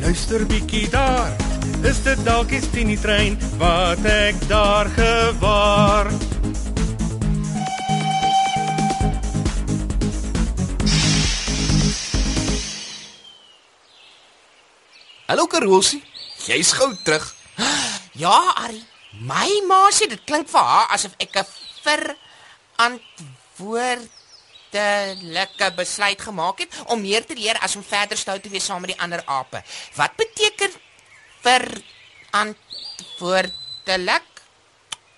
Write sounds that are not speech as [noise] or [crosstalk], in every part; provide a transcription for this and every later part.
luister bietjie daar. Is dit dalk die Tini trein wat ek daar gewaar? Hallo Karosie, jy's gou terug. Ja, Ari. My ma sê dit klink vir haar asof ek 'n verantwoordelike besluit gemaak het om meer te leer as om verder stout te wees saam met die ander ape. Wat beteken verantwoordelik?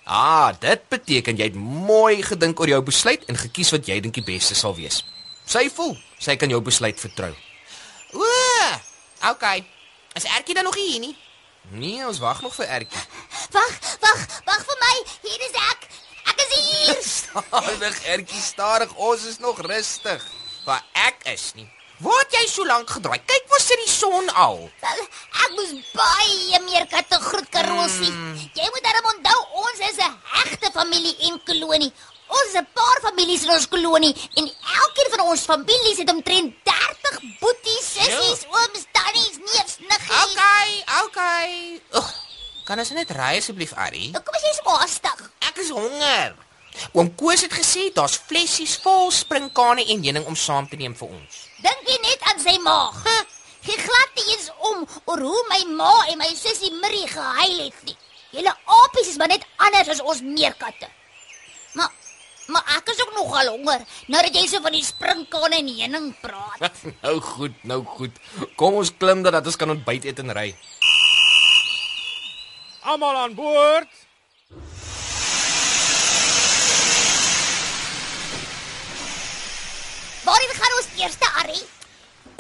Ah, dit beteken jy het mooi gedink oor jou besluit en gekies wat jy dink die beste sal wees. Sy voel sy kan jou besluit vertrou. O, okay. Is Ertjie dan nog hier nie? Nee, ons wag nog vir Ertjie. Wag, wag, wag vir my. Hier is ek. Ek is hier. [laughs] Stadig Ertjie, stadig. Ons is nog rustig. Waar ek is nie. Het jy so lank gedraai? Kyk waar sit die son al. Wel, Ek moes baie meer katte groet karosie. Hmm. Jy moet darem onthou ons is 'n hegte familie en kolonie. Ons is 'n paar families in ons kolonie en elkeen van ons families het omtrent 30 boeties, sissies, ooms, tannies, neefs, niggies. Okay, okay. Ugh, kan ons net ry asseblief, Ari? Kom as jy so haastig. Ek is honger. Oom Koos het gesê daar's flessies vol sprinkane en heuning om saam te neem vir ons. Dink jy net aan sy maag? Huh? Gee glad nie eens om oor hoe my ma en my sussie Marie gehuil het nie. Julle apies is maar net anders as ons meerkatte. Maar maar ek is ook nogal honger nou dat jy so van die sprinkane en heuning praat. [laughs] nou goed, nou goed. Kom ons klim dat dat ons kan ontbyt eet en ry. Almal aan boord. Waarheen gaan ons eerste Arrie?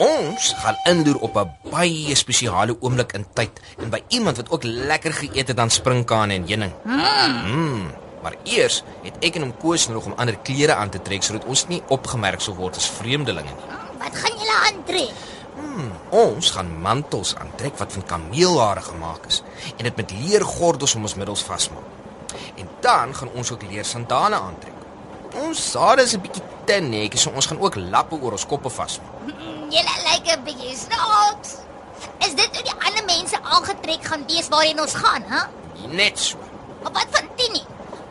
Ons gaan indoor op 'n baie spesiale oomblik in tyd en by iemand wat ook lekker geëet het aan sprinkane en heuning. Mm. Maar eers het ek en hom koos nog om ander klere aan te trek sodat ons nie opgemerk sou word as vreemdelinge nie. Wat gaan julle aantrek? Ons gaan mantels aantrek wat van kameelhare gemaak is en dit met leergordels om ons middels vasmaak. En dan gaan ons ook leer sandale aantrek. Ons sade is 'n bietjie te netjies, so ons gaan ook lappe oor ons koppe vasmaak. Mm, Julle lyk 'n bietjie snaaks. Is dit hoe die ander mense aangetrek gaan wees waarheen ons gaan, hè? Net so. Maar wat van Tini?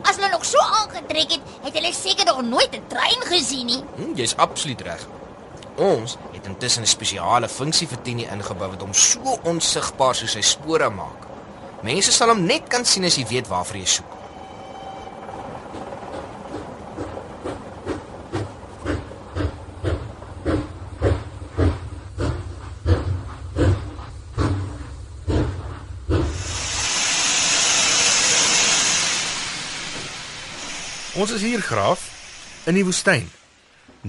As hulle nog so aangetrek het, het hulle seker nog nooit 'n trein gesien nie. Hm, Jy's absoluut reg. Ons het intussen 'n spesiale funksie vir Tini ingebou wat hom so onsigbaar soos sy spore maak. Mense sal hom net kan sien as jy weet waarvoor jy soek. Ons is hier graaf in die woestyn.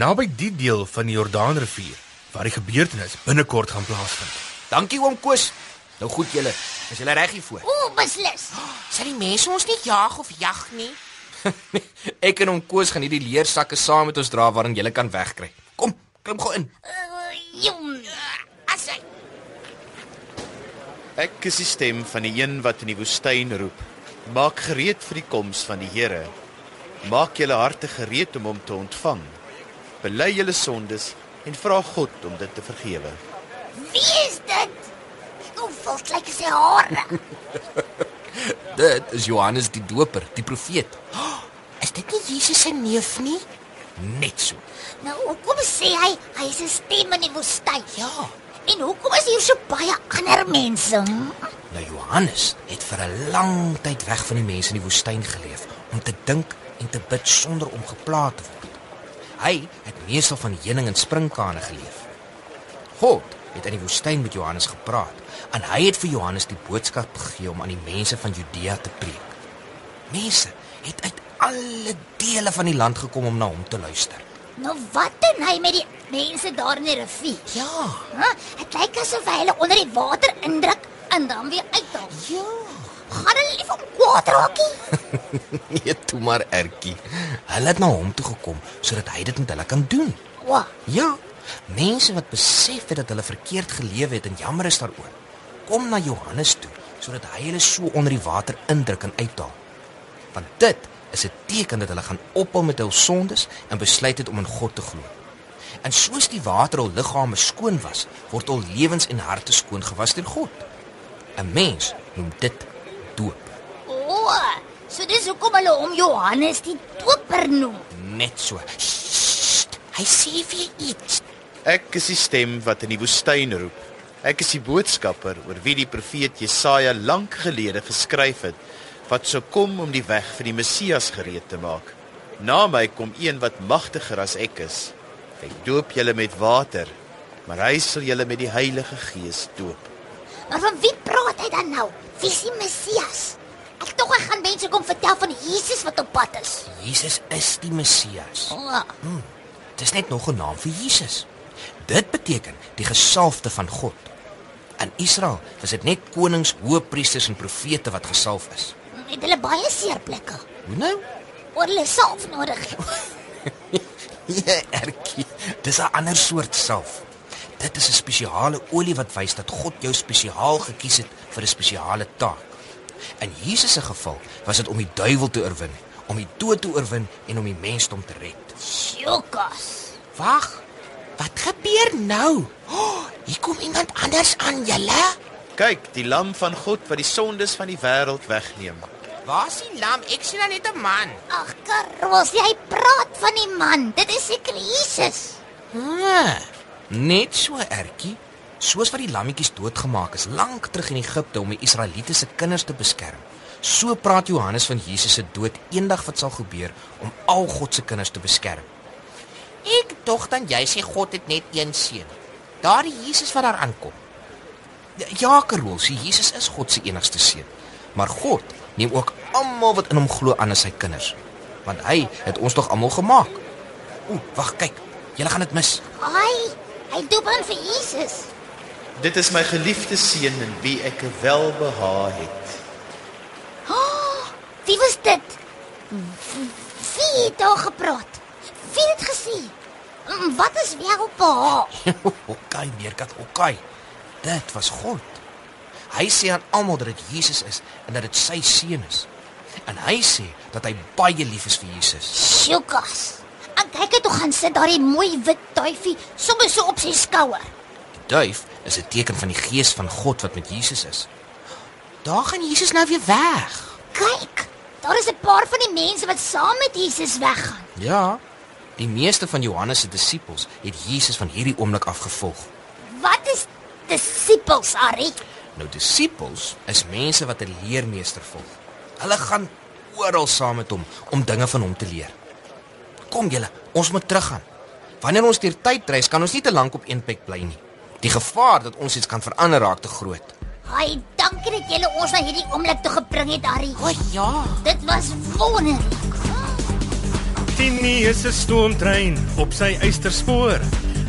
Naby die deel van die Jordaanrivier waar die gebeurtenis binnekort gaan plaasvind. Dankie oom Koos. Nou goed julle, is julle reg hiervoor? O, beslis. Sal die mense ons nie jag of jag nie? [laughs] Ek en oom Koos gaan hierdie leersakke saam met ons dra waarin julle kan wegkry. Kom, klim gou in. Uh, jong. As hy Ek is die stem van die een wat in die woestyn roep. Maak gereed vir die koms van die Here. Maak julle harte gereed om hom te ontvang. Bely julle sondes en vra God om dit te vergewe. Wie is dit? Hoe voel lyk sy hare? [laughs] Dit is Johannes die Doper, die profeet. is dit nie Jesus se neef nie? Net so. Nou, hoekom sê hy hy is 'n stem in die woestyn? Ja. En hoekom is hier so baie ander mense? Nou Johannes het vir 'n lang tyd weg van die mense in die woestyn geleef om te dink en te bid sonder om gepla te word. Hy het meestal van heuning en sprinkane geleef. God het in die woestyn met Johannes gepraat en hy het vir Johannes die boodskap gegee om aan die mense van Judea te preek. Mense het uit alle dele van die land gekom om na hom te luister. Nou wat doen hy met die mense daar in die rivier? Ja, Hæ? Dit lyk asof hy hulle onder die water indruk en dan weer uithaal. ja. Gaan hulle lief om kwaad raakie? [laughs] Nee, toe maar Ertjie. Hulle het na hom toe gekom sodat hy dit met hulle kan doen. Wa, Ja, mense wat besef het dat hulle verkeerd gelewe het en jammer is daaroor. Kom na Johannes toe sodat hy hulle so onder die water indruk en uithaal. Want dit is 'n teken dat hulle gaan ophou met hul sondes en besluit het om in God te glo. En soos die water hul liggame skoon was, word hul lewens en harte skoon gewas deur God. 'n Mens noem dit so dis hoekom hulle hom Johannes die Doper noem. Net so. Sst, hy sê vir iets. Ek is die stem wat in die woestyn roep. Ek is die boodskapper oor wie die profeet Jesaja lank gelede geskryf het wat sou kom om die weg vir die Messias gereed te maak. Na my kom een wat magtiger as ek is. Hy doop julle met water, maar hy sal julle met die Heilige Gees doop. Maar van wie praat hy dan nou? Wie is die Messias? Ek tog hy gaan mense kom vertel van Jesus wat op pad is. Jesus is die Messias. O, Dis net nog 'n naam vir Jesus. Dit beteken die gesalfde van God. In Israel was dit net konings, hoëpriesters en profete wat gesalf is. het hulle baie seerplekke. Hoe nou? Oor hulle salf nodig. [laughs] Ja, Ertjie, dis 'n ander soort salf. Dit is 'n spesiale olie wat wys dat God jou spesiaal gekies het vir 'n spesiale taak. In Jesus se geval was dit om die duiwel te oorwin, om die dood te oorwin en om die mensdom te red. Sjokas. Wag. Wat gebeur nou? Oh, hier kom iemand anders aan, julle. Kyk, die lam van God wat die sondes van die wêreld wegneem. Waar's die lam? Ek sien daar net 'n man. Ag, Karos, jy praat van die man. Dit is seker Jesus. Ah, net so ertjie, soos wat die lammetjies doodgemaak is lank terug in Egipte om die Israeliete se kinders te beskerm. So praat Johannes van Jesus se dood eendag wat sal gebeur om al God se kinders te beskerm. Ek dog dan jy sê God het net een seun. Daardie Jesus wat daar aankom. Ja, Karol, sê Jesus is God se enigste seun. Maar God neem ook almal wat in hom glo aan as sy kinders, want hy het ons tog almal gemaak. Ooh, wag, kyk. Julle gaan dit mis. Ai, hy doop aan vir Jesus. Dit is my geliefde seun in wie ek welbehae het. Oh, wie was dit? Wie het daar gepraat? Wie het gesê? Mm, Wat is wel pa? okay, meerkat, okay. Dit was God. Hy sê aan almal dat dit Jesus is en dat dit sy seun is. En hy sê dat hy baie lief is vir Jesus. Sjokas. En kyk het hoe gaan sit daardie mooi wit duifie sommer so op sy skouer. Die duif is 'n teken van die gees van God wat met Jesus is. Daar gaan Jesus nou weer weg. Kyk, daar is 'n paar van die mense wat saam met Jesus weggaan. Ja. Die meeste van Johannes se disippels het Jesus van hierdie oomblik af gevolg. Wat is disippels, Ari? Nou disippels is mense wat 'n leermeester volg. Hulle gaan oral saam met hom om dinge van hom te leer. Kom julle, ons moet teruggaan. Wanneer ons deur tyd reis, kan ons nie te lank op een plek bly nie. Die gevaar dat ons iets kan verander raak te groot. Ai, dankie dat julle ons na hierdie oomblik toe gebring het, Ari. O ja. Dit was wonderlik. Tini is 'n stoomtrein op sy eysterspoor.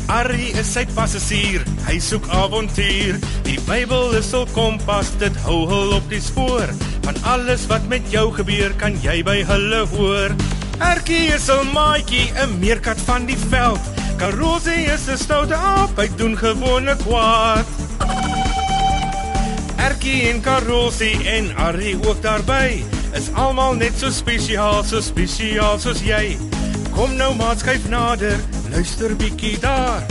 Arrie is sy passasier, hy soek avontuur. Die Bybel is hul kompas, dit hou hul op die spoor. Van alles wat met jou gebeur, kan jy by hulle hoor. Erkie is 'n maatjie, 'n meerkat van die veld. Karosie is 'n stoute aap, hy doen gewone kwaad. Erkie en Karosie en Arrie ook daarby is almal net so spesiaal, so spesiaal soos jy. Kom nou maat skuif nader, luister bietjie daar.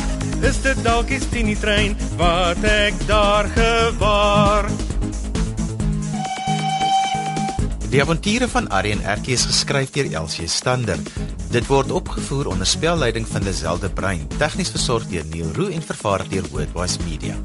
Is dit dalk die Tini trein wat ek daar gewaar? Die avonture van en Erkie is geskryf deur Elsie Stander. Dit word opgevoer onder spelleiding van Lazelle de Bruin, tegnies versorg deur Neil Roo en vervaar deur Worldwide Media.